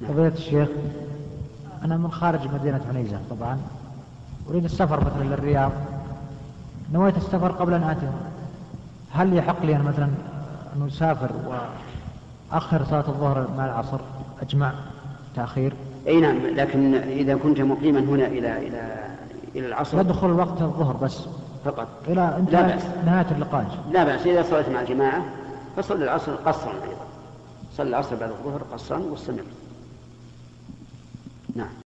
فضيلة الشيخ أنا من خارج مدينة عنيزة طبعا. أريد السفر مثلا للرياض. نويت السفر قبل أن آتي. هل يحق لي أن مثلا أن أسافر وأخر صلاة الظهر مع العصر؟ أجمع تأخير. أي نعم لكن إذا كنت مقيما هنا إلى إلى إلى العصر. يدخل وقت الظهر بس. فقط. إلى لا إنتهاء بأس. نهاية اللقاء. لا بأس إذا صليت مع الجماعة فصل العصر قصرا أيضا. صلي العصر بعد الظهر قصرا واستمر. نعم